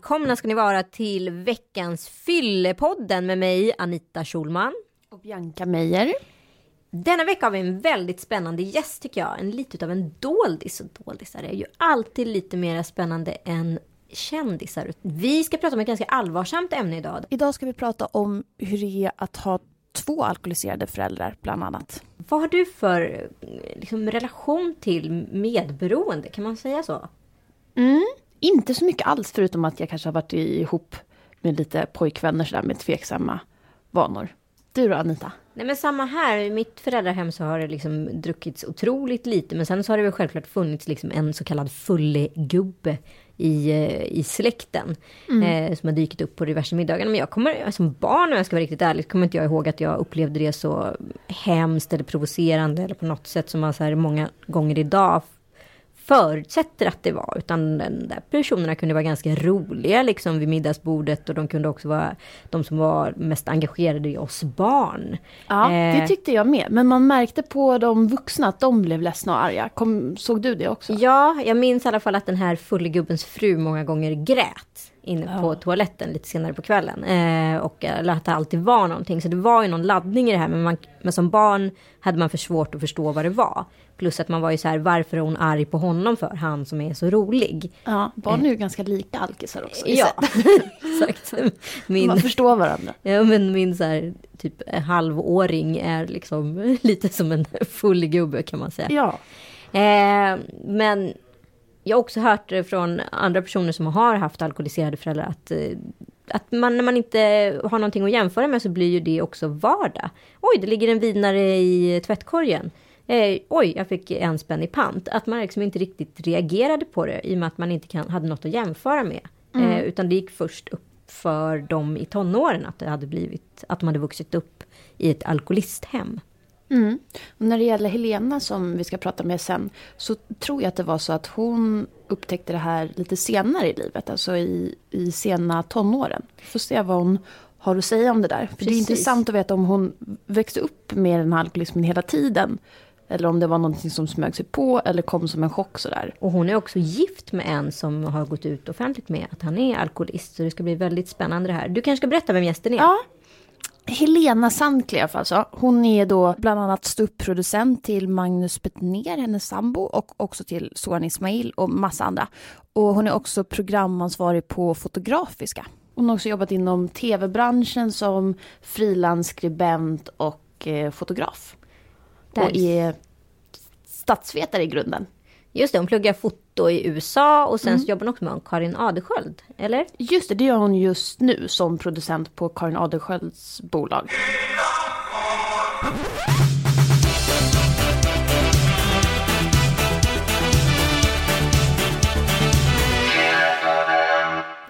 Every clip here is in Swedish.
välkomna ska ni vara till veckans Fyllepodden med mig Anita Schulman. Och Bianca Meijer. Denna vecka har vi en väldigt spännande gäst tycker jag. En lite av en doldis. Och doldisar är ju alltid lite mer spännande än kändisar. Vi ska prata om ett ganska allvarsamt ämne idag. Idag ska vi prata om hur det är att ha två alkoholiserade föräldrar bland annat. Vad har du för liksom, relation till medberoende? Kan man säga så? Mm, inte så mycket alls förutom att jag kanske har varit ihop med lite pojkvänner sådär med tveksamma vanor. Du då Anita? Nej men samma här, i mitt föräldrahem så har det liksom druckits otroligt lite. Men sen så har det väl självklart funnits liksom en så kallad fullegubbe i, eh, i släkten. Mm. Eh, som har dykt upp på diverse middagar. Men jag kommer, som barn om jag ska vara riktigt ärlig, kommer inte jag ihåg att jag upplevde det så hemskt eller provocerande. Eller på något sätt som man så här många gånger idag förutsätter att det var. Utan de där personerna kunde vara ganska roliga liksom vid middagsbordet. Och de kunde också vara de som var mest engagerade i oss barn. Ja, eh. det tyckte jag med. Men man märkte på de vuxna att de blev ledsna och arga. Kom, såg du det också? Ja, jag minns i alla fall att den här fullgubbens fru många gånger grät inne ja. på toaletten lite senare på kvällen. Eh, och att det alltid var någonting. Så det var ju någon laddning i det här. Men, man, men som barn hade man för svårt att förstå vad det var. Plus att man var ju så här, varför är hon arg på honom för? Han som är så rolig. Ja, barn är ju ganska lika alkisar också. Ja, exakt. Min, man förstår varandra. Ja, men min så här, typ halvåring är liksom lite som en full gubbe kan man säga. Ja. Eh, men jag har också hört från andra personer som har haft alkoholiserade föräldrar att eh, att man, när man inte har någonting att jämföra med så blir ju det också vardag. Oj, det ligger en vinare i tvättkorgen. Eh, oj, jag fick en spänn i pant. Att man liksom inte riktigt reagerade på det i och med att man inte kan, hade något att jämföra med. Mm. Eh, utan det gick först upp för dem i tonåren att det hade blivit, att de hade vuxit upp i ett alkoholisthem. Mm. Och när det gäller Helena som vi ska prata med sen så tror jag att det var så att hon upptäckte det här lite senare i livet, alltså i, i sena tonåren. Får se vad hon har att säga om det där. För Precis. det är intressant att veta om hon växte upp med den här alkoholismen hela tiden. Eller om det var någonting som smög sig på eller kom som en chock sådär. Och hon är också gift med en som har gått ut offentligt med att han är alkoholist. Så det ska bli väldigt spännande det här. Du kanske ska berätta vem gästen är? Ja, Helena Sandkleff alltså. Hon är då bland annat ståuppproducent till Magnus Betnér, hennes sambo, och också till Soran Ismail och massa andra. Och hon är också programansvarig på Fotografiska. Hon har också jobbat inom tv-branschen som frilansskribent och eh, fotograf. Där. Och är statsvetare i grunden. Just det, hon pluggar foto i USA och sen mm. jobbar hon också med Karin Adelsköld, eller? Just det, det gör hon just nu som producent på Karin Adelsköld bolag.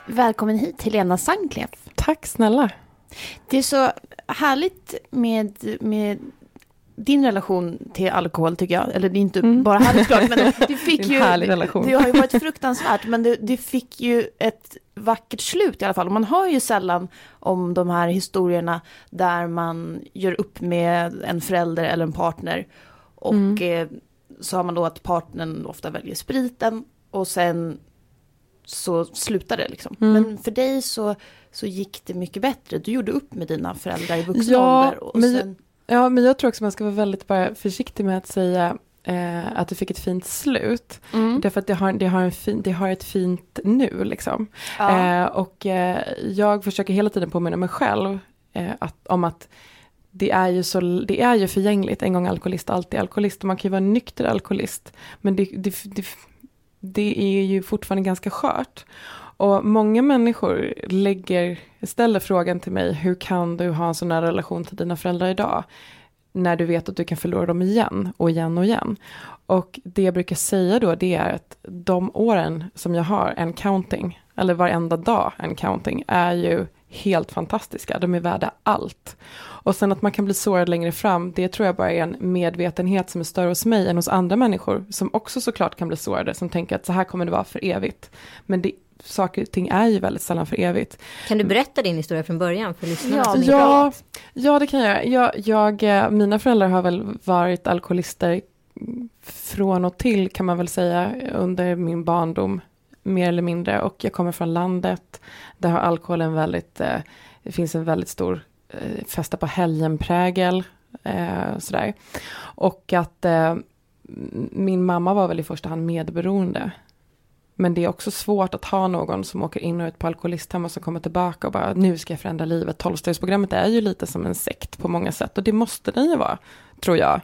Välkommen hit Helena Sankleff. Tack snälla. Det är så härligt med, med din relation till alkohol tycker jag, eller det är inte mm. bara härligt klart, men det fick ju, det har ju varit fruktansvärt, men det, det, fick ju ett vackert slut i alla fall. Och man hör ju sällan om de här historierna där man gör upp med en förälder eller en partner och mm. eh, så har man då att partnern ofta väljer spriten och sen så slutar det liksom. Mm. Men för dig så, så gick det mycket bättre. Du gjorde upp med dina föräldrar i vuxen ja, ålder. Och men sen... Ja, men jag tror också man ska vara väldigt bara försiktig med att säga eh, att du fick ett fint slut. Mm. Därför att det har, det, har en fin, det har ett fint nu liksom. Ja. Eh, och eh, jag försöker hela tiden påminna mig själv eh, att, om att det är, ju så, det är ju förgängligt, en gång alkoholist, alltid alkoholist. Man kan ju vara nykter alkoholist, men det, det, det, det är ju fortfarande ganska skört. Och många människor lägger, ställer frågan till mig, hur kan du ha en sån här relation till dina föräldrar idag? När du vet att du kan förlora dem igen och igen och igen. Och det jag brukar säga då, det är att de åren som jag har en counting, eller varenda dag en counting, är ju helt fantastiska. De är värda allt. Och sen att man kan bli sårad längre fram, det tror jag bara är en medvetenhet som är större hos mig än hos andra människor, som också såklart kan bli sårade, som tänker att så här kommer det vara för evigt. Men det saker och ting är ju väldigt sällan för evigt. Kan du berätta din historia från början för lyssnarna? Ja, ja, ja, det kan jag. jag, jag eh, mina föräldrar har väl varit alkoholister från och till kan man väl säga under min barndom. mer eller mindre. Och jag kommer från landet, där har alkoholen väldigt, eh, det finns en väldigt stor eh, festa på helgen-prägel. Eh, sådär. Och att eh, min mamma var väl i första hand medberoende. Men det är också svårt att ha någon som åker in och ut på alkoholisthem och så kommer tillbaka och bara nu ska jag förändra livet. Tolvstegsprogrammet är ju lite som en sekt på många sätt och det måste den ju vara, tror jag.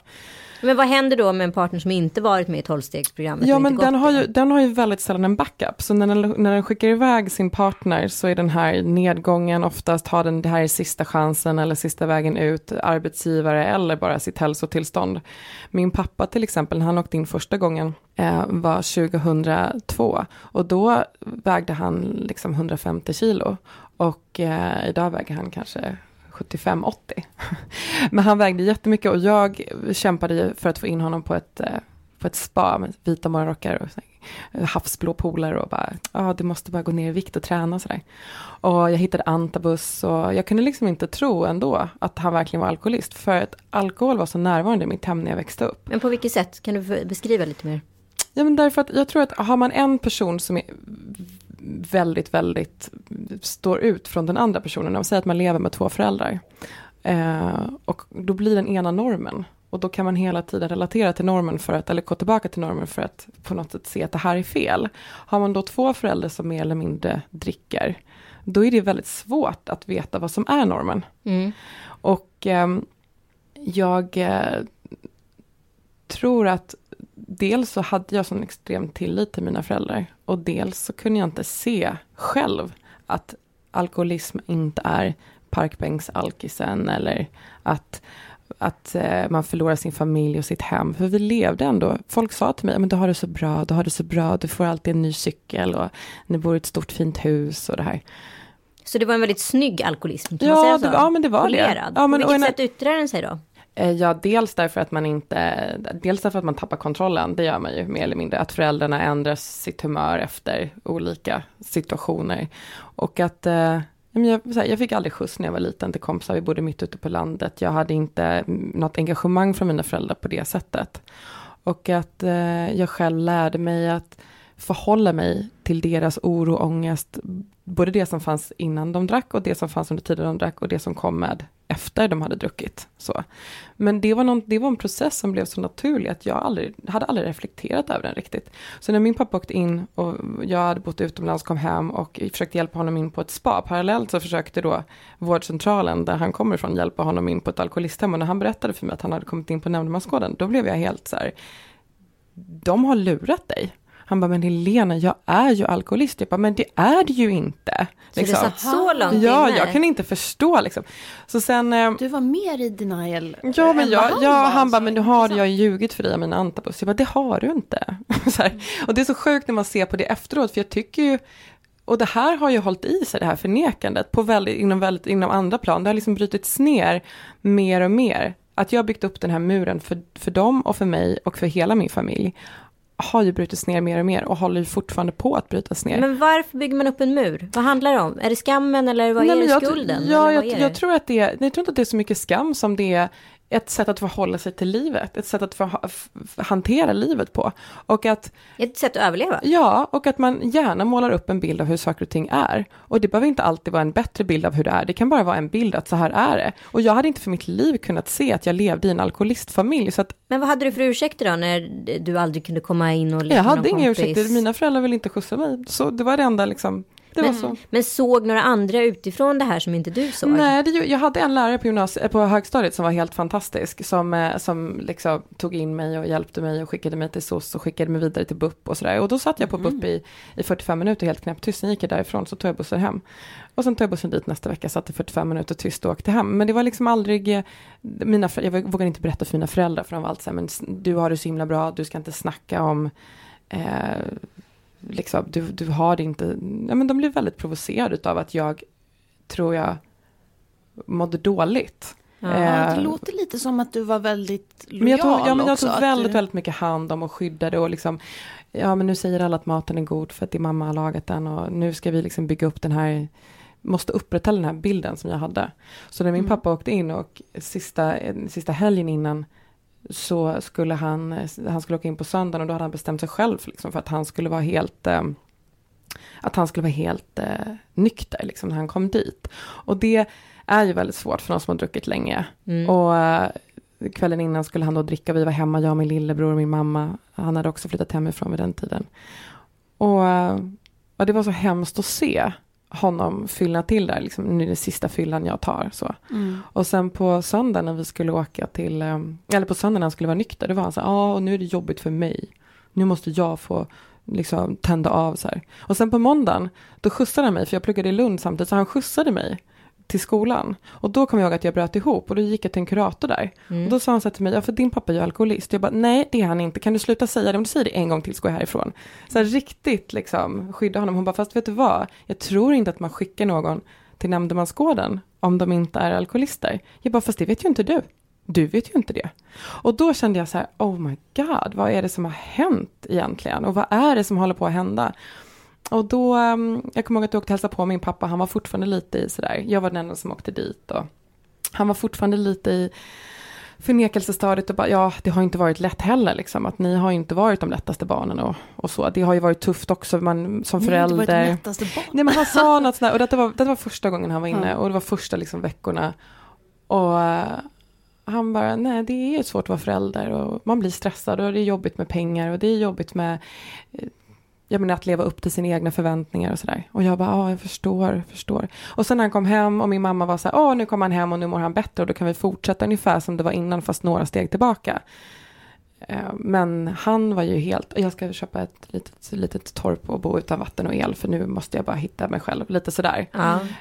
Men vad händer då med en partner som inte varit med i tolvstegsprogrammet? Ja, men den har, ju, den har ju väldigt sällan en backup. Så när den, när den skickar iväg sin partner så är den här nedgången oftast, har den det här är sista chansen eller sista vägen ut, arbetsgivare eller bara sitt hälsotillstånd. Min pappa till exempel, när han åkte in första gången, Eh, var 2002 och då vägde han liksom 150 kilo. Och eh, idag väger han kanske 75-80. Men han vägde jättemycket och jag kämpade för att få in honom på ett, eh, på ett spa med vita morgonrockar och havsblå polare och bara, ja ah, du måste bara gå ner i vikt och träna och sådär. Och jag hittade antabus och jag kunde liksom inte tro ändå att han verkligen var alkoholist. För att alkohol var så närvarande i mitt hem när jag växte upp. Men på vilket sätt? Kan du beskriva lite mer? Ja men därför att jag tror att har man en person som är väldigt, väldigt står ut från den andra personen. Om säger att man lever med två föräldrar. Eh, och då blir den ena normen. Och då kan man hela tiden relatera till normen för att, eller gå tillbaka till normen för att på något sätt se att det här är fel. Har man då två föräldrar som mer eller mindre dricker, då är det väldigt svårt att veta vad som är normen. Mm. Och eh, jag eh, tror att dels så hade jag sån extrem tillit till mina föräldrar och dels så kunde jag inte se själv att alkoholism inte är parkbänksalkisen eller att, att eh, man förlorar sin familj och sitt hem. För vi levde ändå, folk sa till mig, men du har det så bra, du har det så bra, du får alltid en ny cykel och ni bor i ett stort fint hus och det här. Så det var en väldigt snygg alkoholism? Kan ja, man säga så? Det, ja, men det var Polerad. det. Ja, men, På vilket sätt yttrar den sig då? Eh, ja, dels därför att man inte, dels därför att man tappar kontrollen, det gör man ju mer eller mindre, att föräldrarna ändrar sitt humör efter olika situationer. Och att, eh, jag, jag fick aldrig skjuts när jag var liten till kompisar, vi bodde mitt ute på landet, jag hade inte något engagemang från mina föräldrar på det sättet. Och att eh, jag själv lärde mig att förhålla mig till deras oro och ångest, både det som fanns innan de drack och det som fanns under tiden de drack och det som kom med efter de hade druckit. Så. Men det var, någon, det var en process som blev så naturlig att jag aldrig, hade aldrig reflekterat över den riktigt. Så när min pappa åkte in och jag hade bott utomlands, kom hem och försökte hjälpa honom in på ett spa. Parallellt så försökte då vårdcentralen där han kommer ifrån hjälpa honom in på ett alkoholisthem. Och när han berättade för mig att han hade kommit in på nämndemansgården, då blev jag helt så här, de har lurat dig. Han bara, men Helena, jag är ju alkoholist. Jag bara, men det är du ju inte. Så liksom. det satt så långt Ja, inne. jag kan inte förstå liksom. Så sen... Eh, du var mer i denial Ja, men jag, han, ja, han bara, men nu har jag ljugit för dig av mina antabus. Jag bara, det har du inte. och det är så sjukt när man ser på det efteråt, för jag tycker ju och det här har ju hållit i sig, det här förnekandet, på väldigt, inom, väldigt, inom andra plan. Det har liksom brutits ner mer och mer. Att jag har byggt upp den här muren för, för dem och för mig och för hela min familj har ju brutits ner mer och mer och håller ju fortfarande på att brytas ner. Men varför bygger man upp en mur? Vad handlar det om? Är det skammen eller vad Nej, är det skulden? Ja, jag, jag, tror att det är, jag tror inte att det är så mycket skam som det är ett sätt att förhålla sig till livet, ett sätt att för, hantera livet på. Och att, ett sätt att överleva? Ja, och att man gärna målar upp en bild av hur saker och ting är. Och det behöver inte alltid vara en bättre bild av hur det är, det kan bara vara en bild att så här är det. Och jag hade inte för mitt liv kunnat se att jag levde i en alkoholistfamilj. Så att, Men vad hade du för ursäkter då, när du aldrig kunde komma in och leka Jag hade inga ursäkter, mina föräldrar ville inte skjutsa mig. Så det var det enda liksom det men, var så. men såg några andra utifrån det här som inte du såg? Nej, det, jag hade en lärare på, gymnasiet, på högstadiet som var helt fantastisk. Som, eh, som liksom tog in mig och hjälpte mig och skickade mig till SOS och skickade mig vidare till BUP och sådär. Och då satt jag på mm. BUP i, i 45 minuter helt knäpptyst. Sen gick jag därifrån så tog jag bussen hem. Och sen tog jag bussen dit nästa vecka, satt i 45 minuter tyst och åkte hem. Men det var liksom aldrig, eh, mina, jag vågade inte berätta för mina föräldrar för de var alltid så här, men du har det så himla bra, du ska inte snacka om eh, liksom, du, du har inte, ja men de blev väldigt provocerade av att jag tror jag mådde dåligt. Ja, eh, det låter lite som att du var väldigt lojal men jag tog, ja, men jag också, tog väldigt, du... väldigt mycket hand om och skyddade och liksom, ja men nu säger alla att maten är god för att din mamma har lagat den och nu ska vi liksom bygga upp den här, måste upprätthålla den här bilden som jag hade. Så när min mm. pappa åkte in och sista, sista helgen innan så skulle han, han skulle åka in på söndagen och då hade han bestämt sig själv liksom, för att han skulle vara helt eh, att han skulle vara helt eh, nykter liksom, när han kom dit. Och det är ju väldigt svårt för någon som har druckit länge. Mm. Och eh, kvällen innan skulle han då dricka, vi var hemma, jag, min lillebror och min mamma. Han hade också flyttat hemifrån vid den tiden. Och ja, det var så hemskt att se honom fylla till där, liksom, nu är det sista fyllan jag tar. Så. Mm. Och sen på söndagen när vi skulle åka till, eh, eller på söndagen när han skulle vara nykter, då var han så här, ja och nu är det jobbigt för mig. Nu måste jag få liksom tända av så här. Och sen på måndagen, då skjutsade han mig, för jag pluggade i Lund samtidigt, så han skjutsade mig till skolan. Och då kom jag ihåg att jag bröt ihop och då gick jag till en kurator där. Mm. Och då sa han så till mig, ja för din pappa är ju alkoholist. Jag bara, nej det är han inte, kan du sluta säga det? Om du säger det en gång till så går jag härifrån. Så här, riktigt liksom skydda honom. Hon bara, fast vet du vad, jag tror inte att man skickar någon till nämndemansgården om de inte är alkoholister. Jag bara, fast det vet ju inte du. Du vet ju inte det. Och då kände jag så här, oh my god, vad är det som har hänt egentligen? Och vad är det som håller på att hända? Och då, ehm, jag kommer ihåg att jag åkte hälsa på min pappa, han var fortfarande lite i sådär, jag var den enda som åkte dit och han var fortfarande lite i förnekelsestadiet och bara, ja, det har inte varit lätt heller liksom, att ni har inte varit de lättaste barnen och, och så. Det har ju varit tufft också, man som förälder. Ni har inte varit de lättaste barnen. Nej, men han sa något sådär, och detta var, detta var första gången han var inne, mm. och det var första liksom veckorna. Och uh, han bara, nej det är svårt att vara förälder och man blir stressad och det är jobbigt med pengar och det är jobbigt med eh, jag menar att leva upp till sina egna förväntningar och sådär. Och jag bara, ja jag förstår, förstår. Och sen när han kom hem och min mamma var så här, åh nu kom han hem och nu mår han bättre och då kan vi fortsätta ungefär som det var innan fast några steg tillbaka. Eh, men han var ju helt, jag ska köpa ett litet, litet torp och bo utan vatten och el för nu måste jag bara hitta mig själv, lite sådär.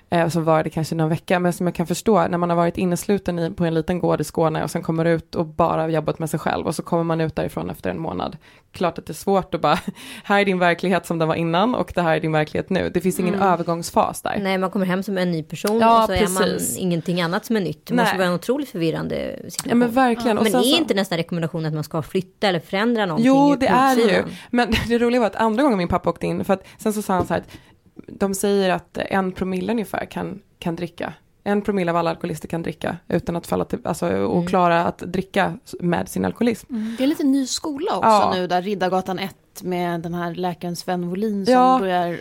Mm. Så var det kanske någon vecka, men som jag kan förstå, när man har varit innesluten på en liten gård i Skåne och sen kommer ut och bara jobbat med sig själv och så kommer man ut därifrån efter en månad. Klart att det är svårt att bara, här är din verklighet som den var innan och det här är din verklighet nu. Det finns ingen mm. övergångsfas där. Nej, man kommer hem som en ny person ja, och så precis. är man ingenting annat som är nytt. Det Nej. måste vara en otroligt förvirrande situation. Ja, men verkligen. Ja. Men är så... inte nästan rekommendationen att man ska flytta eller förändra någonting Jo, det är det ju. Men det roliga var att andra gången min pappa åkte in, för att sen så sa han så här att de säger att en promille ungefär kan, kan dricka. En promille av alla alkoholister kan dricka utan att falla till, alltså och mm. klara att dricka med sin alkoholism. Mm. Det är lite ny skola också ja. nu där Riddargatan 1 med den här läkaren Sven Wolin som ja. börjar...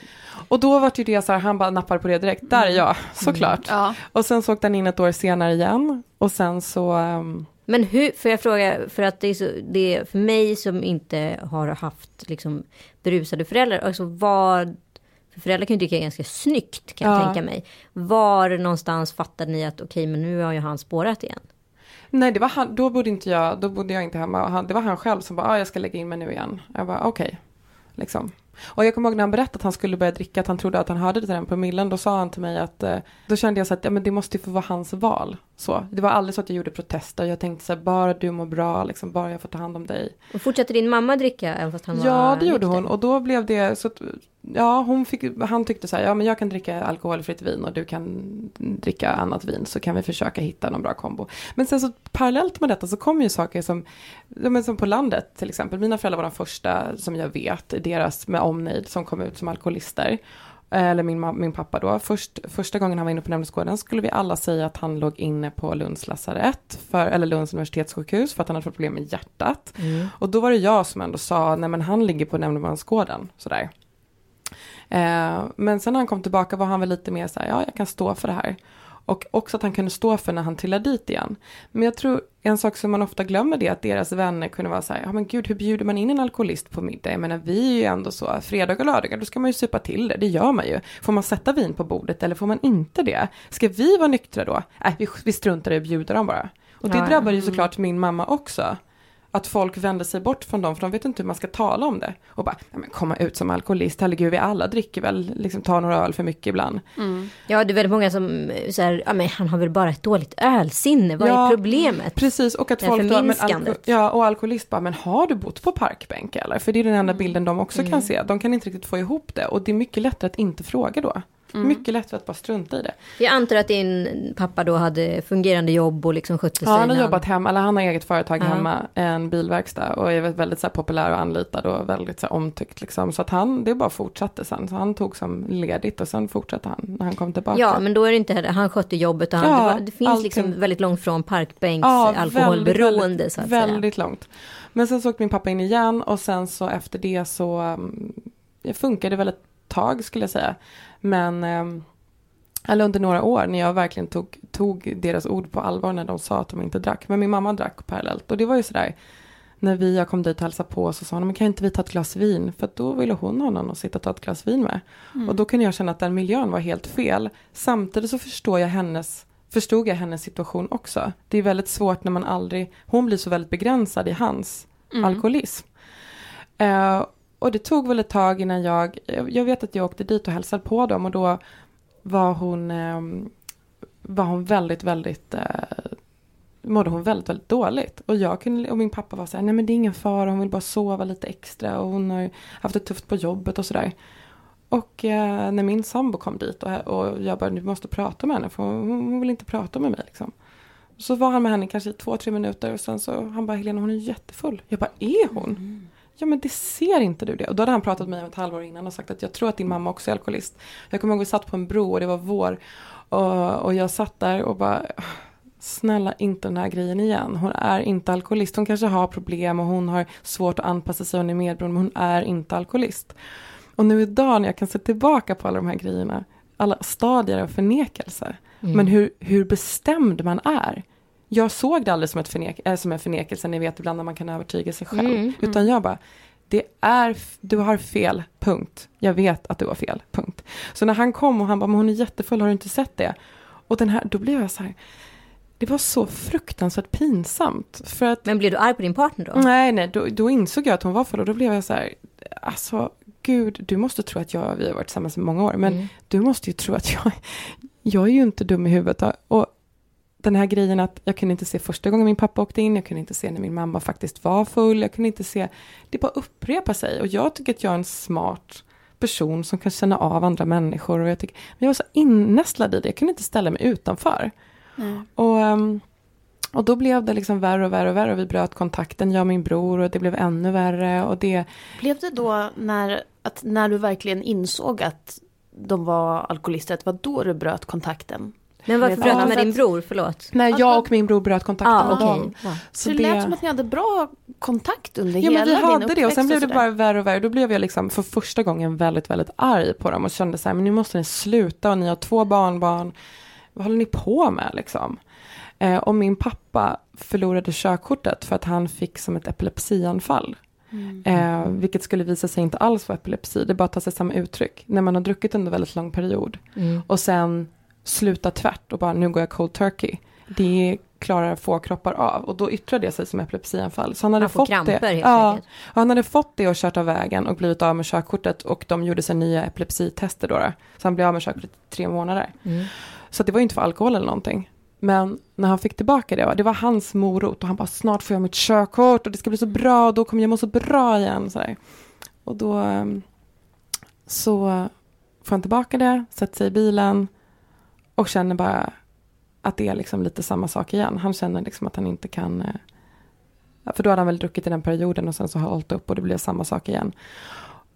Och då var det ju det så här, han bara nappade på det direkt, där är jag, mm. såklart. Mm. Ja. Och sen så åkte han in ett år senare igen och sen så um, men hur, får jag fråga, för att det är, så, det är för mig som inte har haft liksom berusade föräldrar, alltså vad, för föräldrar kan ju tycka ganska snyggt kan jag ja. tänka mig. Var någonstans fattade ni att okej, okay, men nu har ju han spårat igen? Nej, det var han, då bodde inte jag, då bodde jag inte hemma. Han, det var han själv som bara, ah, jag ska lägga in mig nu igen. Jag bara, okej, okay. liksom. Och jag kommer ihåg när han berättade att han skulle börja dricka, att han trodde att han hörde det till den promillen, då sa han till mig att, eh, då kände jag så att, ja men det måste ju få vara hans val. Så, det var aldrig så att jag gjorde protester, jag tänkte så här, bara du mår bra, liksom, bara jag får ta hand om dig. Och fortsatte din mamma dricka även fast han var Ja, det gjorde hon, och då blev det, så att, ja, hon fick, han tyckte så här, ja men jag kan dricka alkoholfritt vin och du kan dricka annat vin så kan vi försöka hitta någon bra kombo. Men sen så parallellt med detta så kom ju saker som, som på landet till exempel, mina föräldrar var de första som jag vet, deras med omnejd som kom ut som alkoholister. Eller min, min pappa då. Först, första gången han var inne på Nämndesgården skulle vi alla säga att han låg inne på Lunds lasarett, för, eller Lunds universitetssjukhus, för att han hade fått problem med hjärtat. Mm. Och då var det jag som ändå sa, nej men han ligger på Nämndemansgården, sådär. Eh, men sen när han kom tillbaka var han väl lite mer så här, ja jag kan stå för det här. Och också att han kunde stå för när han trillade dit igen. Men jag tror en sak som man ofta glömmer det är att deras vänner kunde vara så här, ja men gud hur bjuder man in en alkoholist på middag? Jag menar vi är ju ändå så, fredag och lördagar då ska man ju supa till det, det gör man ju. Får man sätta vin på bordet eller får man inte det? Ska vi vara nyktra då? Nej, äh, vi, vi struntar i att bjuda dem bara. Och det ja, drabbade ju såklart min mamma också att folk vänder sig bort från dem för de vet inte hur man ska tala om det. Och bara, ja, men komma ut som alkoholist, herregud vi alla dricker väl, liksom tar några öl för mycket ibland. Mm. Ja det är väldigt många som säger, ja men han har väl bara ett dåligt ölsinne, vad ja, är problemet? Precis, och att folk då, men alko- ja och alkoholist bara, men har du bott på parkbänk eller? För det är den enda mm. bilden de också mm. kan se, de kan inte riktigt få ihop det och det är mycket lättare att inte fråga då. Mm. Mycket lättare att bara strunta i det. Jag antar att din pappa då hade fungerande jobb och liksom skötte sig. Ja, han har jobbat hemma, eller han har eget företag uh -huh. hemma, en bilverkstad och är väldigt så här, populär och anlitad och väldigt så här, omtyckt liksom. Så att han, det bara fortsatte sen. Så han tog som ledigt och sen fortsatte han när han kom tillbaka. Ja, men då är det inte heller, han skötte jobbet och han, ja, det, var, det, finns allting. liksom väldigt långt från parkbänks ja, alkoholberoende väldigt, så att väldigt säga. långt. Men sen så åkte min pappa in igen och sen så efter det så um, funkade det väldigt tag skulle jag säga. Men, eller under några år när jag verkligen tog, tog deras ord på allvar när de sa att de inte drack. Men min mamma drack parallellt och det var ju sådär när vi, jag kom dit och hälsade på så sa hon, men kan inte vi ta ett glas vin? För då ville hon ha någon att sitta och ta ett glas vin med. Mm. Och då kunde jag känna att den miljön var helt fel. Samtidigt så förstår jag hennes, förstod jag hennes situation också. Det är väldigt svårt när man aldrig, hon blir så väldigt begränsad i hans mm. alkoholism. Uh, och det tog väl ett tag innan jag, jag vet att jag åkte dit och hälsade på dem och då var hon, ehm, var hon väldigt, väldigt eh, mådde hon väldigt, väldigt dåligt. Och jag kunde, och min pappa var så här, nej men det är ingen fara, hon vill bara sova lite extra och hon har haft det tufft på jobbet och sådär. Och eh, när min sambo kom dit och, och jag bara, du måste prata med henne för hon, hon vill inte prata med mig liksom. Så var han med henne kanske i två, tre minuter och sen så, han bara, Helena hon är jättefull. Jag bara, är hon? Mm. Ja men det ser inte du det? Och då hade han pratat med mig ett halvår innan och sagt att jag tror att din mamma också är alkoholist. Jag kommer ihåg vi satt på en bro och det var vår. Och, och jag satt där och bara, snälla inte den här grejen igen. Hon är inte alkoholist. Hon kanske har problem och hon har svårt att anpassa sig. Hon är medberoende men hon är inte alkoholist. Och nu idag när jag kan se tillbaka på alla de här grejerna. Alla stadier av förnekelse. Mm. Men hur, hur bestämd man är. Jag såg det aldrig som, ett förnek äh, som en förnekelse. Ni vet ibland när man kan övertyga sig själv. Mm, mm. Utan jag bara. Det är, du har fel, punkt. Jag vet att du har fel, punkt. Så när han kom och han bara, men hon är jättefull, har du inte sett det? Och den här, då blev jag så här, det var så fruktansvärt pinsamt. För att, Men blev du arg på din partner då? Nej, nej, då, då insåg jag att hon var full och då blev jag så här, alltså gud, du måste tro att jag, vi har varit tillsammans i många år, men mm. du måste ju tro att jag, jag är ju inte dum i huvudet. Och den här grejen att jag kunde inte se första gången min pappa åkte in, jag kunde inte se när min mamma faktiskt var full, jag kunde inte se, det bara upprepar sig. Och jag tycker att jag är en smart person som kan känna av andra människor. Och jag, tycker, men jag var så innästlad i det, jag kunde inte ställa mig utanför. Och, ehm, och då blev det liksom värre och värre och värre och vi bröt kontakten, jag och min bror och det blev ännu värre och det... Blev det då när, att när du verkligen insåg att de var alkoholister, att det var då du bröt kontakten? Men varför bröt du med din bror? Förlåt. Nej, jag och min bror bröt kontakten ah, med okay. dem. Ja. Så, det, det lät som att ni hade bra kontakt under ja, hela din uppväxt. Ja, men vi hade det och sen blev det bara värre och värre. Då blev jag liksom för första gången väldigt, väldigt arg på dem och kände så här, men nu måste ni sluta och ni har två barnbarn vad håller ni på med liksom? Eh, och min pappa förlorade körkortet för att han fick som ett epilepsianfall. Mm. Eh, vilket skulle visa sig inte alls vara epilepsi, det bara tar sig samma uttryck. När man har druckit under väldigt lång period mm. och sen slutar tvärt och bara nu går jag cold turkey. Det klarar få kroppar av och då yttrar det sig som epilepsianfall. Så han hade, fått kramper, det, ja, han hade fått det och kört av vägen och blivit av med körkortet och de gjorde sig nya epilepsitester då. Så han blev av med körkortet i tre månader. Mm. Så det var inte för alkohol eller någonting. Men när han fick tillbaka det, det var hans morot och han bara snart får jag mitt körkort och det ska bli så bra och då kommer jag må så bra igen. Så där. Och då ehm, så får han tillbaka det, sätter sig i bilen och känner bara att det är liksom lite samma sak igen. Han känner liksom att han inte kan eh, för då hade han väl druckit i den perioden och sen så har hållit upp och det blev samma sak igen.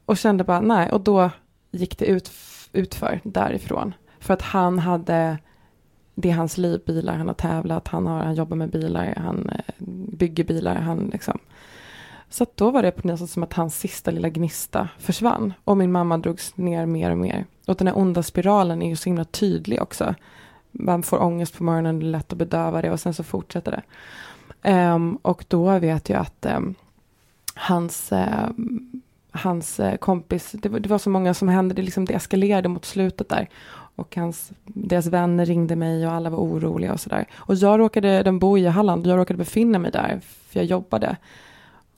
Och kände bara nej, och då gick det ut, utför därifrån. För att han hade, det är hans liv, bilar, han har tävlat, han, har, han jobbar med bilar, han eh, bygger bilar, han liksom. Så att då var det på något sätt som att hans sista lilla gnista försvann. Och min mamma drogs ner mer och mer. Och den här onda spiralen är ju så himla tydlig också. Man får ångest på morgonen, det är lätt att bedöva det och sen så fortsätter det. Um, och då vet jag att um, hans, uh, hans uh, kompis, det var, det var, så många som hände, det, liksom, det eskalerade mot slutet där. Och hans, deras vänner ringde mig och alla var oroliga och sådär. Och jag råkade, de bor i Halland, jag råkade befinna mig där, för jag jobbade.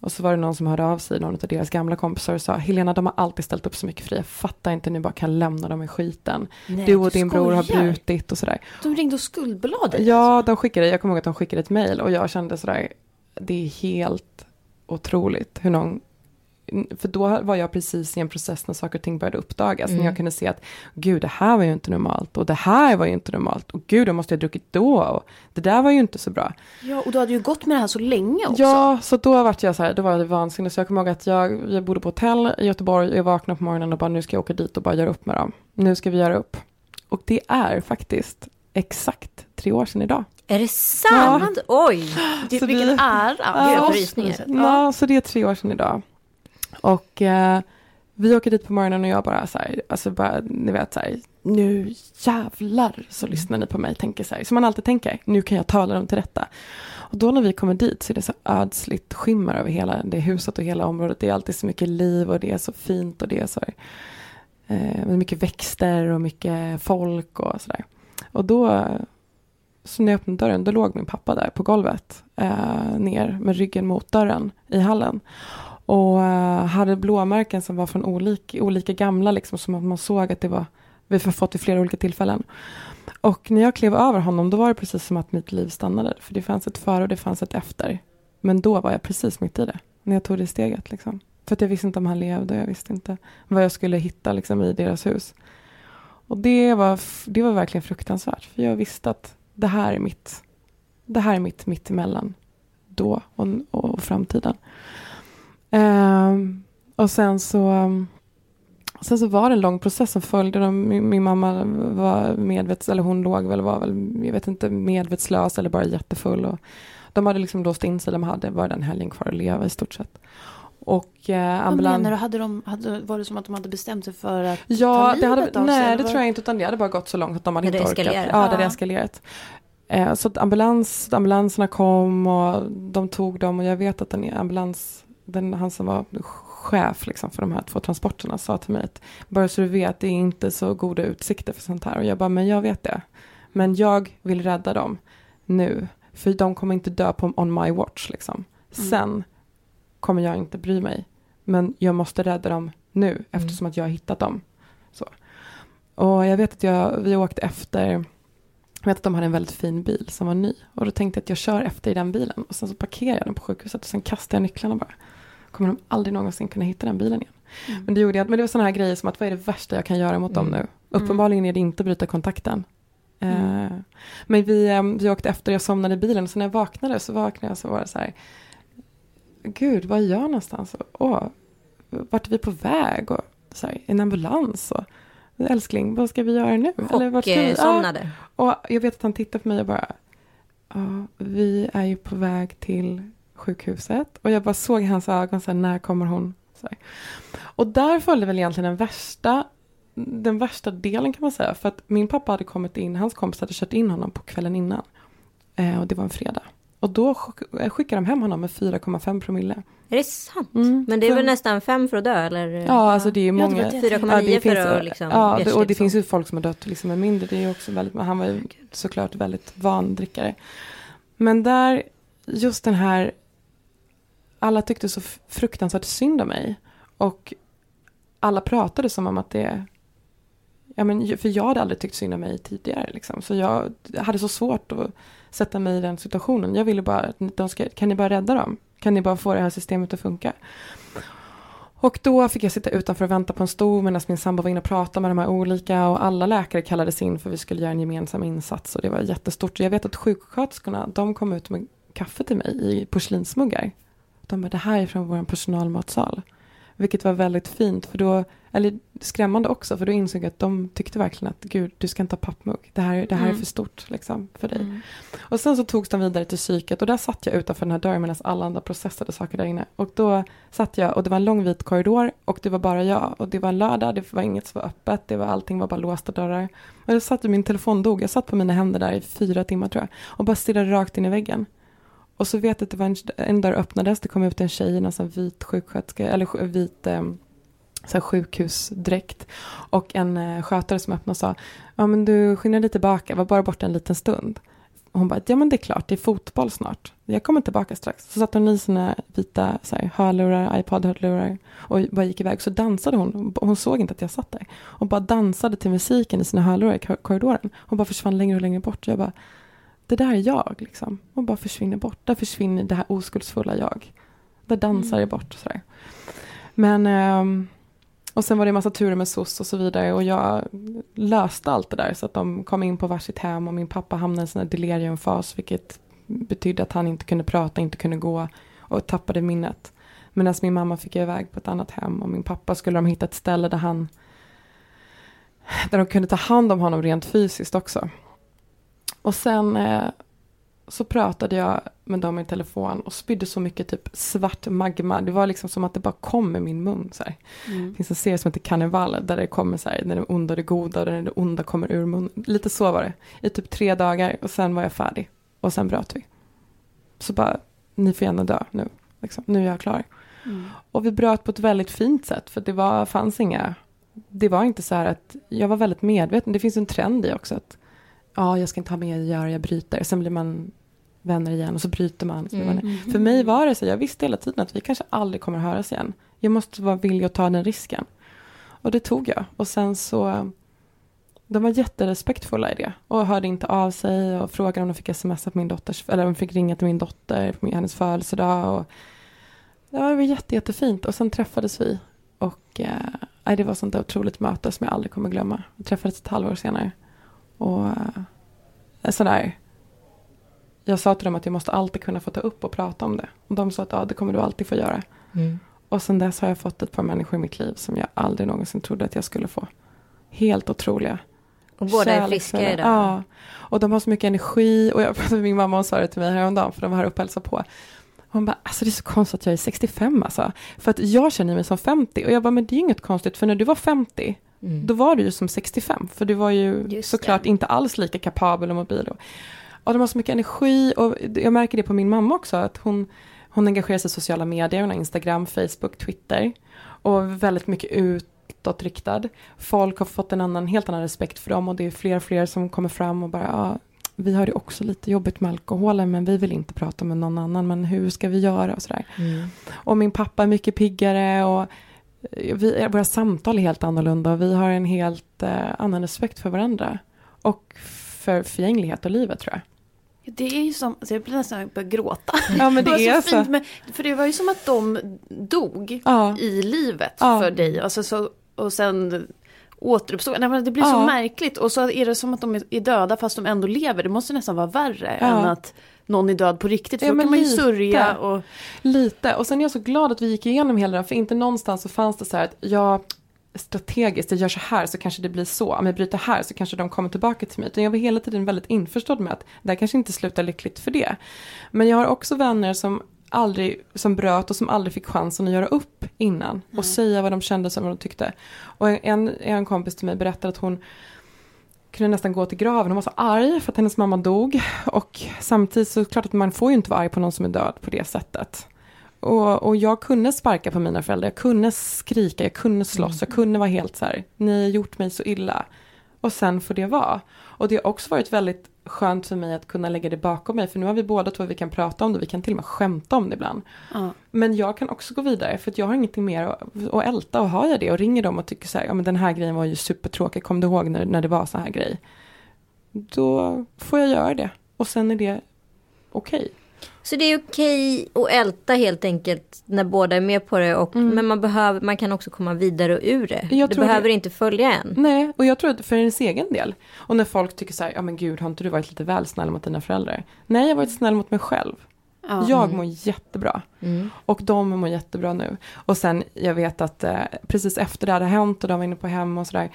Och så var det någon som hörde av sig, någon av deras gamla kompisar och sa Helena de har alltid ställt upp så mycket för dig, jag fattar inte ni bara kan lämna dem i skiten. Nej, du och din skojar. bror har brutit och sådär. De ringde och skuldbelade? Ja, alltså. de skickade, jag kommer ihåg att de skickade ett mejl och jag kände sådär, det är helt otroligt hur någon för då var jag precis i en process när saker och ting började uppdagas. Mm. När jag kunde se att gud, det här var ju inte normalt och det här var ju inte normalt och gud, jag måste ha druckit då och det där var ju inte så bra. Ja, och du hade ju gått med det här så länge också. Ja, så då var jag så här, då var det vansinnigt. Så jag kommer ihåg att jag, jag bodde på hotell i Göteborg, jag vaknade på morgonen och bara nu ska jag åka dit och bara göra upp med dem. Nu ska vi göra upp. Och det är faktiskt exakt tre år sedan idag. Är det sant? Ja. Oj! Det, vilken vi, ära! Ja, ja, så det är tre år sedan idag. Och eh, vi åker dit på morgonen och jag bara så här, alltså bara, ni vet så här, nu jävlar så mm. lyssnar ni på mig, tänker så här, som man alltid tänker, nu kan jag tala dem till rätta. Och då när vi kommer dit så är det så ödsligt skimmer över hela det huset och hela området. Det är alltid så mycket liv och det är så fint och det är så här, eh, mycket växter och mycket folk och sådär. Och då, så när jag öppnade dörren, då låg min pappa där på golvet eh, ner med ryggen mot dörren i hallen. Och eh, hade blåmärken som var från olika, olika gamla, liksom, som att man såg att det var, vi har fått vid flera olika tillfällen. Och när jag klev över honom, då var det precis som att mitt liv stannade. För det fanns ett före och det fanns ett efter. Men då var jag precis mitt i det, när jag tog det steget. Liksom. För att jag visste inte om han levde och jag visste inte vad jag skulle hitta liksom, i deras hus. Och det var, det var verkligen fruktansvärt, för jag visste att det här är mitt, det här är mitt mittemellan då och, och framtiden. Um, och sen så, sen så var det en lång process som följde. Min, min mamma var medvets, eller hon låg väl, var väl, jag vet inte, medvetslös eller bara jättefull. Och de hade liksom låst in sig, de hade bara den helgen kvar att leva i stort sett. Och eh, ambulans... Vad menar du? Hade de, hade, var det som att de hade bestämt sig för att ja, ta livet av sig? Nej, det var... tror jag inte, utan det hade bara gått så långt att de hade det inte orkat. Ja, det hade eskalerat. Eh, så att ambulans, ambulanserna kom och de tog dem och jag vet att den ambulans den, han som var chef liksom för de här två transporterna sa till mig att bara så du vet, det är inte så goda utsikter för sånt här. Och jag bara, men jag vet det. Men jag vill rädda dem nu. För de kommer inte dö på on my watch liksom. Mm. Sen kommer jag inte bry mig. Men jag måste rädda dem nu mm. eftersom att jag har hittat dem. Så. Och jag vet att jag, vi åkte efter, jag vet att de hade en väldigt fin bil som var ny. Och då tänkte jag att jag kör efter i den bilen. Och sen så parkerar jag den på sjukhuset och sen kastar jag nycklarna bara kommer de aldrig någonsin kunna hitta den bilen igen. Mm. Men det gjorde jag, men det var sådana här grejer som att vad är det värsta jag kan göra mot mm. dem nu? Mm. Uppenbarligen är det inte att bryta kontakten. Mm. Uh, men vi, um, vi åkte efter, jag somnade i bilen och så när jag vaknade så vaknade jag så var det så här, gud vad är jag någonstans? Åh, vart är vi på väg? Och så här, en ambulans? Och, älskling, vad ska vi göra nu? Chocksomnade. Ah, och jag vet att han tittar på mig och bara, ja, vi är ju på väg till sjukhuset. Och jag bara såg hans ögon, så här, när kommer hon? Så här. Och där följde väl egentligen den värsta, den värsta delen kan man säga. För att min pappa hade kommit in, hans kompis hade kört in honom på kvällen innan. Eh, och det var en fredag. Och då skickade de hem honom med 4,5 promille. Är det sant? Mm. Men det är väl nästan 5 för att dö eller? Ja, alltså det är många. 4,9 ja, för att liksom. Ja, det, och det finns ju folk som har dött liksom med mindre. Det är också väldigt, han var ju såklart väldigt van drickare. Men där, just den här alla tyckte så fruktansvärt synd om mig. Och alla pratade som om att det... Ja, men, för jag hade aldrig tyckt synd om mig tidigare. Liksom. Så jag hade så svårt att sätta mig i den situationen. Jag ville bara, de ska, kan ni bara rädda dem? Kan ni bara få det här systemet att funka? Och då fick jag sitta utanför och vänta på en stol medan min sambo var inne och pratade med de här olika och alla läkare kallades in för vi skulle göra en gemensam insats och det var jättestort. Jag vet att sjuksköterskorna, de kom ut med kaffe till mig i porslinsmuggar de bara, det här är från vår personalmatsal. Vilket var väldigt fint, för då, eller skrämmande också, för då insåg jag att de tyckte verkligen att gud, du ska inte ha pappmugg. Det här, det här mm. är för stort liksom, för dig. Mm. Och sen så togs de vidare till psyket och där satt jag utanför den här dörren medan alla andra processade saker där inne. Och då satt jag och det var en lång vit korridor och det var bara jag. Och det var en lördag, det var inget som var öppet, det var, allting var bara låsta dörrar. Och jag satt, min telefon dog, jag satt på mina händer där i fyra timmar tror jag. Och bara stirrade rakt in i väggen. Och så vet jag att det var en, en dörr öppnades, det kom ut en tjej i en vit sjuksköterska, eller vit eh, så här sjukhusdräkt. Och en eh, skötare som öppnade och sa, ja men du skyndar dig tillbaka, var bara borta en liten stund. Och hon bara, ja men det är klart, det är fotboll snart. Jag kommer tillbaka strax. Så satte hon i sina vita så här, hörlurar, iPod-hörlurar och bara gick iväg. Så dansade hon, hon såg inte att jag satt där. Och bara dansade till musiken i sina hörlurar i korridoren. Hon bara försvann längre och längre bort. Jag bara, det där är jag liksom. Och bara försvinner bort. Där försvinner det här oskuldsfulla jag. Där dansar mm. jag bort. Sådär. Men, um, och sen var det en massa turer med SOS och så vidare. Och jag löste allt det där. Så att de kom in på varsitt hem och min pappa hamnade i en sån här deliriumfas. Vilket betydde att han inte kunde prata, inte kunde gå och tappade minnet. Medan min mamma fick jag iväg på ett annat hem och min pappa skulle de hitta ett ställe där han där de kunde ta hand om honom rent fysiskt också. Och sen eh, så pratade jag med dem i telefon och spydde så mycket typ svart magma. Det var liksom som att det bara kom i min mun. Så mm. Det finns en serie som heter Karneval där det kommer så här, när det onda och det goda och när det onda kommer ur munnen. Lite så var det. I typ tre dagar och sen var jag färdig. Och sen bröt vi. Så bara, ni får gärna dö nu. Liksom. Nu är jag klar. Mm. Och vi bröt på ett väldigt fint sätt för det var, fanns inga det var inte så här att jag var väldigt medveten. Det finns en trend i också att ja, jag ska inte ha mer att göra, jag bryter. Sen blir man vänner igen och så bryter man. Så mm. man för mig var det så, jag visste hela tiden att vi kanske aldrig kommer att höras igen. Jag måste vara villig att ta den risken. Och det tog jag. Och sen så, de var jätterespektfulla i det. Och hörde inte av sig och frågade om de fick smsa på min dotters, eller om de fick ringa till min dotter på hennes födelsedag. Och, det var jätte, jättefint. Och sen träffades vi. Och eh, det var sånt där otroligt möte som jag aldrig kommer glömma. Vi träffades ett halvår senare. Och eh, sådär. Jag sa till dem att jag måste alltid kunna få ta upp och prata om det. Och de sa att ja, det kommer du alltid få göra. Mm. Och sen dess har jag fått ett par människor i mitt liv som jag aldrig någonsin trodde att jag skulle få. Helt otroliga. Och båda är friska idag? Ja. Och de har så mycket energi. Och jag, min mamma sa det till mig häromdagen, för de var här och hälsade på. Hon bara, alltså det är så konstigt att jag är 65 alltså. För att jag känner mig som 50. Och jag bara, men det är inget konstigt, för när du var 50, mm. då var du ju som 65. För du var ju Just såklart det. inte alls lika kapabel och mobil. Och, och de har så mycket energi och jag märker det på min mamma också, att hon, hon engagerar sig i sociala medier, hon har Instagram, Facebook, Twitter. Och väldigt mycket utåtriktad. Folk har fått en annan, helt annan respekt för dem och det är fler och fler som kommer fram och bara, ja, vi har det också lite jobbigt med alkoholen men vi vill inte prata med någon annan men hur ska vi göra och sådär. Mm. Och min pappa är mycket piggare och vi, våra samtal är helt annorlunda och vi har en helt eh, annan respekt för varandra. Och för förgänglighet och livet tror jag. Det är ju som, alltså jag blir nästan börja gråta. Ja men det, det är så. Fint med, för det var ju som att de dog ja. i livet ja. för dig. Alltså så, och sen återuppstod. Nej, men det blir ja. så märkligt och så är det som att de är döda fast de ändå lever. Det måste nästan vara värre än att någon är död på riktigt. För ja, då kan man ju lite. sörja. Och... Lite, och sen är jag så glad att vi gick igenom hela det här, för inte någonstans så fanns det så här att jag strategiskt, jag gör så här så kanske det blir så, om jag bryter här så kanske de kommer tillbaka till mig. Utan jag var hela tiden väldigt införstådd med att det här kanske inte slutar lyckligt för det. Men jag har också vänner som aldrig, som bröt och som aldrig fick chansen att göra upp innan mm. och säga vad de kände och vad de tyckte. Och en, en kompis till mig berättade att hon kunde nästan gå till graven. Hon var så arg för att hennes mamma dog. Och samtidigt så klart att man får ju inte vara arg på någon som är död på det sättet. Och, och jag kunde sparka på mina föräldrar, jag kunde skrika, jag kunde slåss, mm. jag kunde vara helt så här, ni har gjort mig så illa. Och sen får det vara. Och det har också varit väldigt skönt för mig att kunna lägga det bakom mig. För nu har vi båda två, vi kan prata om det, vi kan till och med skämta om det ibland. Mm. Men jag kan också gå vidare för att jag har ingenting mer att, att älta. Och har jag det och ringer dem och tycker så här, ja men den här grejen var ju supertråkig, kom du ihåg när, när det var så här grej? Då får jag göra det. Och sen är det okej. Okay. Så det är okej att älta helt enkelt när båda är med på det. Och, mm. Men man, behöver, man kan också komma vidare och ur det. Jag du behöver det. inte följa en. Nej, och jag tror att för ens egen del. Och när folk tycker så här, ja men gud har inte du varit lite väl snäll mot dina föräldrar? Nej, jag har varit snäll mot mig själv. Mm. Jag mår jättebra. Mm. Och de mår jättebra nu. Och sen, jag vet att eh, precis efter det hade hänt och de var inne på hem och sådär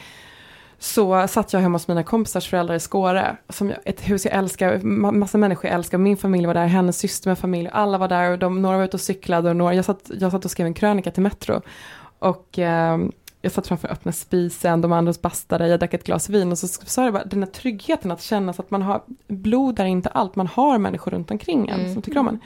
så satt jag hemma hos mina kompisars föräldrar i Skåre, som jag, ett hus jag älskar, massa människor jag älskar, min familj var där, hennes syster med familj, alla var där och de, några var ute och cyklade och några, jag satt, jag satt och skrev en krönika till Metro. Och eh, jag satt framför öppna spisen, de andra bastade, jag drack ett glas vin och så sa jag bara den här tryggheten att känna att man har, blod är inte allt, man har människor runt omkring en mm. som tycker om en.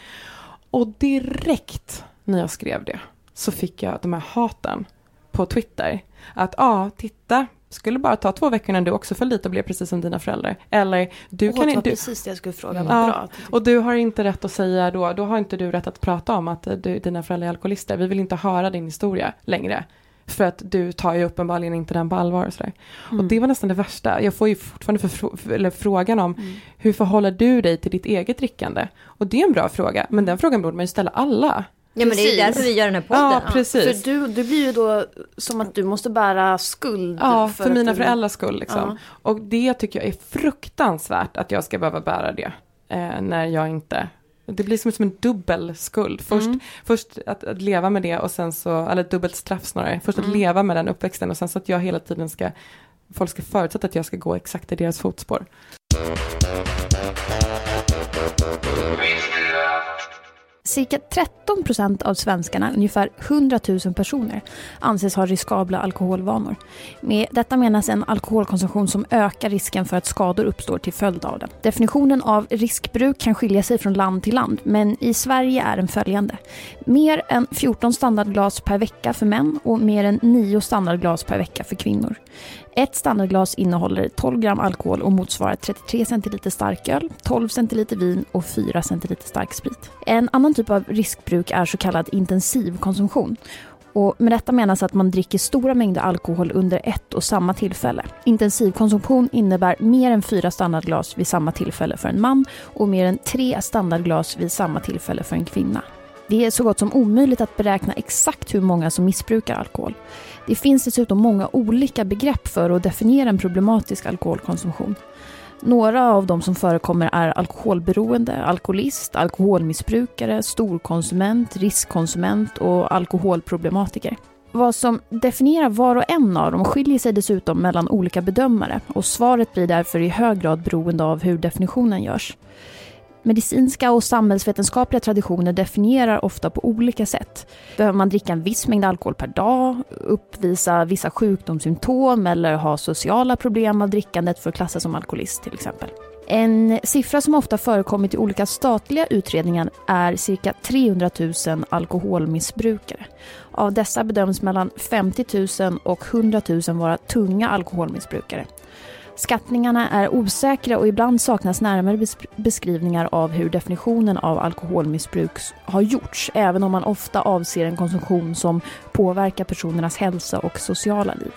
Och direkt när jag skrev det så fick jag de här haten på Twitter. Att ja, ah, titta, skulle bara ta två veckor när du också föll dit och blev precis som dina föräldrar. Eller du Åh, kan inte... precis det jag skulle fråga, vad ja, bra. Och du har inte rätt att säga då, då har inte du rätt att prata om att du, dina föräldrar är alkoholister. Vi vill inte höra din historia längre. För att du tar ju uppenbarligen inte den på allvar och sådär. Mm. Och det var nästan det värsta. Jag får ju fortfarande för, för, frågan om mm. hur förhåller du dig till ditt eget drickande? Och det är en bra fråga, men den frågan borde man ju ställa alla. Ja men det är därför vi gör den här podden. Ja, precis. För du, det blir ju då som att du måste bära skuld. Ja, för, för mina du... föräldrars skull. Liksom. Ja. Och det tycker jag är fruktansvärt att jag ska behöva bära det. Eh, när jag inte det blir som, som en dubbel skuld. Först, mm. först att, att, leva med det och sen så, eller dubbelt straff snarare. Först mm. att leva med den uppväxten och sen så att jag hela tiden ska, folk ska förutsätta att jag ska gå exakt i deras fotspår. Cirka 13 procent av svenskarna, ungefär 100 000 personer, anses ha riskabla alkoholvanor. Med detta menas en alkoholkonsumtion som ökar risken för att skador uppstår till följd av den. Definitionen av riskbruk kan skilja sig från land till land, men i Sverige är den följande. Mer än 14 standardglas per vecka för män och mer än 9 standardglas per vecka för kvinnor. Ett standardglas innehåller 12 gram alkohol och motsvarar 33 centiliter starköl, 12 centiliter vin och 4 centiliter starksprit. En annan typ av riskbruk är så kallad intensivkonsumtion. Och med detta menas att man dricker stora mängder alkohol under ett och samma tillfälle. Intensivkonsumtion innebär mer än fyra standardglas vid samma tillfälle för en man och mer än tre standardglas vid samma tillfälle för en kvinna. Det är så gott som omöjligt att beräkna exakt hur många som missbrukar alkohol. Det finns dessutom många olika begrepp för att definiera en problematisk alkoholkonsumtion. Några av de som förekommer är alkoholberoende, alkoholist, alkoholmissbrukare, storkonsument, riskkonsument och alkoholproblematiker. Vad som definierar var och en av dem skiljer sig dessutom mellan olika bedömare och svaret blir därför i hög grad beroende av hur definitionen görs. Medicinska och samhällsvetenskapliga traditioner definierar ofta på olika sätt. Behöver man dricka en viss mängd alkohol per dag, uppvisa vissa sjukdomssymptom eller ha sociala problem av drickandet för att klassas som alkoholist till exempel. En siffra som ofta förekommit i olika statliga utredningar är cirka 300 000 alkoholmissbrukare. Av dessa bedöms mellan 50 000 och 100 000 vara tunga alkoholmissbrukare. Skattningarna är osäkra och ibland saknas närmare beskrivningar av hur definitionen av alkoholmissbruk har gjorts, även om man ofta avser en konsumtion som påverkar personernas hälsa och sociala liv.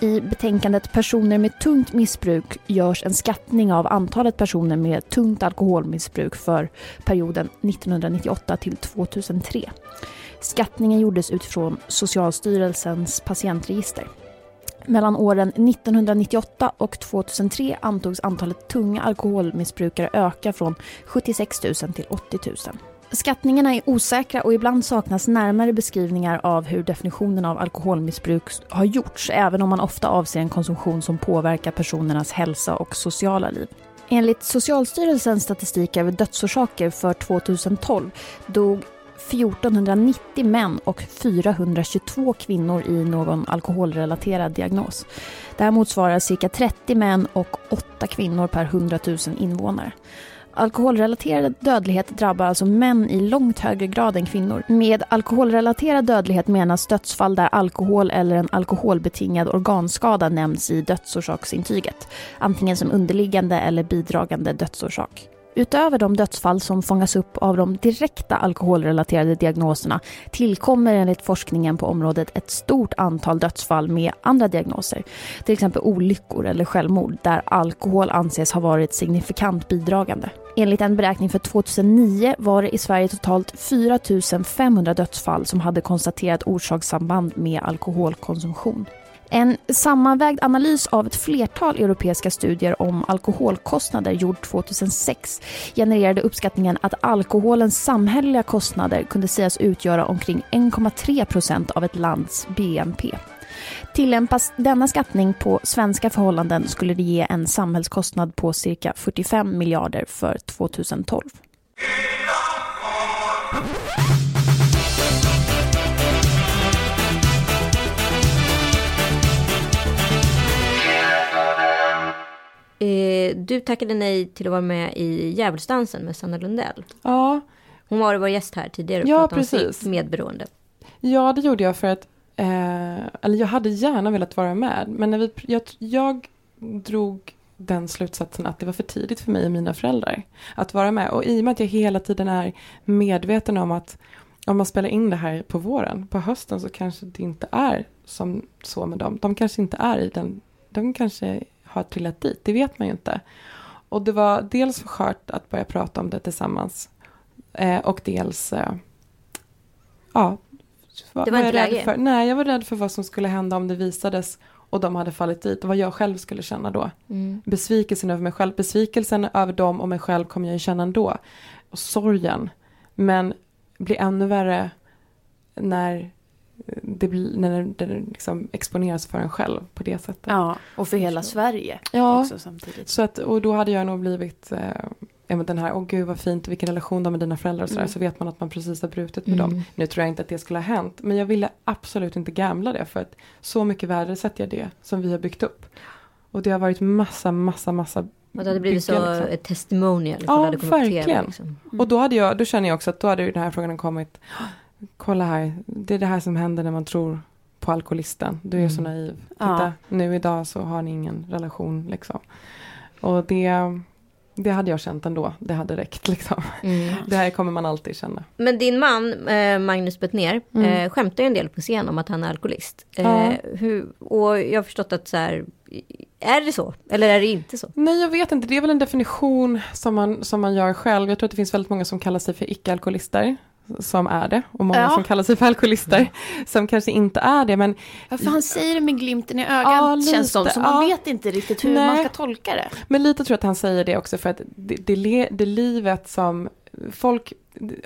I betänkandet Personer med tungt missbruk görs en skattning av antalet personer med tungt alkoholmissbruk för perioden 1998 till 2003. Skattningen gjordes utifrån Socialstyrelsens patientregister. Mellan åren 1998 och 2003 antogs antalet tunga alkoholmissbrukare öka från 76 000 till 80 000. Skattningarna är osäkra och ibland saknas närmare beskrivningar av hur definitionen av alkoholmissbruk har gjorts, även om man ofta avser en konsumtion som påverkar personernas hälsa och sociala liv. Enligt Socialstyrelsens statistik över dödsorsaker för 2012 dog 1490 män och 422 kvinnor i någon alkoholrelaterad diagnos. Det här motsvarar cirka 30 män och 8 kvinnor per 100 000 invånare. Alkoholrelaterad dödlighet drabbar alltså män i långt högre grad än kvinnor. Med alkoholrelaterad dödlighet menas dödsfall där alkohol eller en alkoholbetingad organskada nämns i dödsorsaksintyget. Antingen som underliggande eller bidragande dödsorsak. Utöver de dödsfall som fångas upp av de direkta alkoholrelaterade diagnoserna tillkommer enligt forskningen på området ett stort antal dödsfall med andra diagnoser. Till exempel olyckor eller självmord där alkohol anses ha varit signifikant bidragande. Enligt en beräkning för 2009 var det i Sverige totalt 4 500 dödsfall som hade konstaterat orsakssamband med alkoholkonsumtion. En sammanvägd analys av ett flertal europeiska studier om alkoholkostnader gjord 2006 genererade uppskattningen att alkoholens samhälleliga kostnader kunde sägas utgöra omkring 1,3 procent av ett lands BNP. Tillämpas denna skattning på svenska förhållanden skulle det ge en samhällskostnad på cirka 45 miljarder för 2012. Eh, du tackade nej till att vara med i Djävulsdansen med Sanna Lundell. Ja. Hon var vår gäst här tidigare och ja, pratade precis. om medberoende. Ja, det gjorde jag för att, eh, eller jag hade gärna velat vara med, men när vi, jag, jag drog den slutsatsen att det var för tidigt för mig och mina föräldrar att vara med. Och i och med att jag hela tiden är medveten om att om man spelar in det här på våren, på hösten så kanske det inte är som så med dem. De kanske inte är i den, de kanske har trillat dit, det vet man ju inte. Och det var dels för skört att börja prata om det tillsammans eh, och dels, eh, ja. Var, det var inte läge? För, nej, jag var rädd för vad som skulle hända om det visades och de hade fallit dit och vad jag själv skulle känna då. Mm. Besvikelsen över mig själv, besvikelsen över dem och mig själv kommer jag ju känna ändå. Och sorgen. Men blir ännu värre när det blir, när det liksom exponeras för en själv på det sättet. Ja, och för hela Sverige ja, också samtidigt. Så att, och då hade jag nog blivit, eh, ja, den här, åh gud vad fint, vilken relation de har med dina föräldrar och sådär, Mm. så vet man att man precis har brutit med Mm. dem. Nu tror jag inte att det skulle ha hänt, men jag ville absolut inte gamla det, för att så mycket värdesätter jag det som vi har byggt upp. Och det har varit massa, massa, massa Och det hade blivit så liksom. ett testimonial. Ja, på TV, verkligen. liksom. Och då hade jag, då känner jag också att då hade den här frågan kommit, kolla här, det är det här som händer när man tror på alkoholisten. Du är Mm. så naiv. Titta, Ja. nu idag så har ni ingen relation liksom. Och det, det hade jag känt ändå, det hade räckt liksom. Mm. Det här kommer man alltid känna. Men din man, eh, Magnus Bettner, Mm. eh, skämtar ju en del på scen om att han är alkoholist. Eh, Ja. hur, och jag har förstått att så här, är det så? Eller är det inte så? Nej, jag vet inte. Det är väl en definition som man, som man gör själv. Jag tror att det finns väldigt många som kallar sig för icke-alkoholister. Som är det. Och många Ja. som kallar sig för alkoholister. Som kanske inte är det. Men Ja, för han säger det med glimten i ögat Ja, lite, känns som, så man ja. vet inte riktigt hur Nej. man ska tolka det. Men lite tror jag att han säger det också för att det, det, det livet som folk,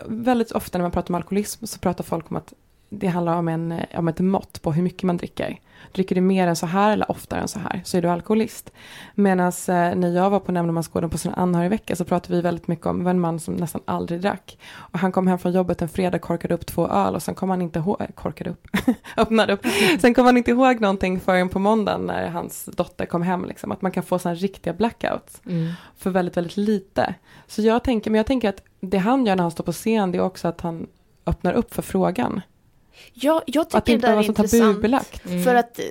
väldigt ofta när man pratar om alkoholism så pratar folk om att det handlar om, en, om ett mått på hur mycket man dricker. Dricker du mer än så här eller oftare än så här så är du alkoholist. Medan eh, när jag var på Nämndemansgården på sin anhörigvecka så pratade vi väldigt mycket om, en man som nästan aldrig drack. Och han kom hem från jobbet en fredag, korkade upp två öl och sen kom han inte ihåg, eh, korkade upp, öppnade upp. Sen kom han inte ihåg någonting förrän på måndagen när hans dotter kom hem. Liksom, att man kan få sådana riktiga blackouts Mm. för väldigt, väldigt lite. Så jag tänker, men jag tänker att det han gör när han står på scen, det är också att han öppnar upp för frågan. Ja, jag Att det tycker inte det där är så intressant. Mm. För att eh,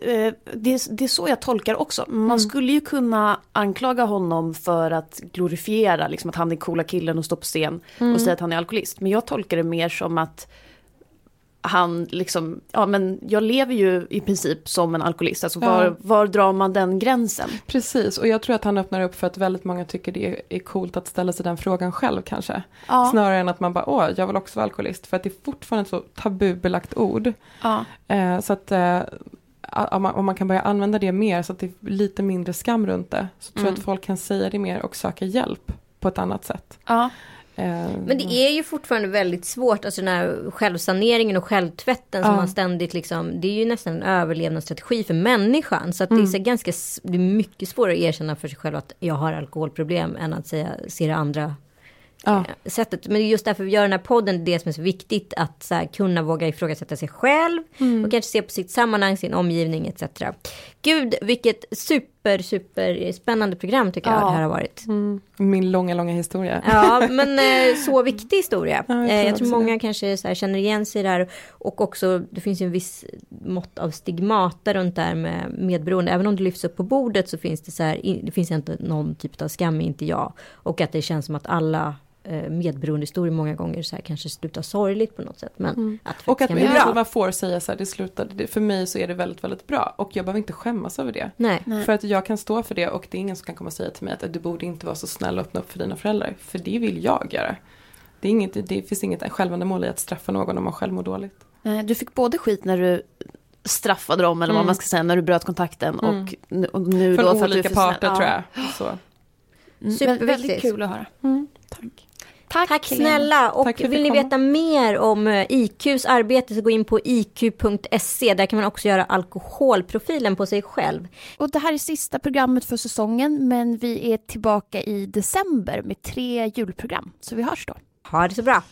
det, är- det är så jag tolkar också. Man Mm. skulle ju kunna anklaga honom för att glorifiera liksom, att han är coola killen och står på scen Mm. och säga att han är alkoholist. Men jag tolkar det mer som att han liksom, ja men jag lever ju i princip som en alkoholist. Alltså var, Ja. var drar man den gränsen? Precis, och jag tror att han öppnar upp för att väldigt många tycker det är, är coolt att ställa sig den frågan själv kanske. Ja, Snarare än att man bara, åh, jag vill också vara alkoholist. För att det är fortfarande ett så tabubelagt ord. ja. Eh, så att eh, om, man, om man kan börja använda det mer så att det är lite mindre skam runt det. Så tror jag Mm. att folk kan säga det mer och söka hjälp på ett annat sätt. ja. Eh, Men det är ju fortfarande väldigt svårt, alltså den här självsaneringen och självtvätten som Ja. man ständigt liksom, det är ju nästan en överlevnadsstrategi för människan. Så att det är så ganska, det är mycket svårare att erkänna för sig själv att jag har alkoholproblem än att säga, se det andra ja. eh, sättet. Men det är just därför vi gör den här podden, det som är så viktigt att så här, kunna våga ifrågasätta sig själv och kanske se på sitt sammanhang, sin omgivning etc. Gud, vilket super, super spännande program tycker jag Ja. det här har varit. Mm. Min långa, långa historia. Ja, men eh, så viktig historia. Ja, jag jag, tror eh, jag tror många kanske så här, känner igen sig där. Och också, det finns ju en viss mått av stigmata runt det här med medberoende. Även om det lyfts upp på bordet så finns det så här, det finns inte någon typ av skam, inte jag. Och att det känns som att alla eh, medberoendehistorier många gånger så här kanske slutar sorgligt på något sätt. Men Mm. att Och att kan bra. man får säga så här, det slutade, för mig så är det väldigt, väldigt bra. Och jag behöver inte skämmas över det. Nej. Nej. För att jag kan stå för det och det är ingen som kan komma och säga till mig att du borde inte vara så snäll och öppna upp för dina föräldrar. För det vill jag göra. Det, är inget, det finns inget självändamål i att straffa någon om man själv mår dåligt. Eh, Du fick både skit när du straffade dem, eller vad Mm. man ska säga, när du bröt kontakten Mm. och, nu- och nu Från då för att du är olika för snäll. parter Ja. tror jag. Så. Mm, Superviktigt. Väldigt kul att höra. tack. Tack, Tack snälla! Och Tack vill vi ni veta mer om eh, IQs arbete så gå in på iq.se. Där kan man också göra alkoholprofilen på sig själv. Och det här är sista programmet för säsongen men vi är tillbaka i december med tre julprogram. Så vi hörs då. Ha det så bra!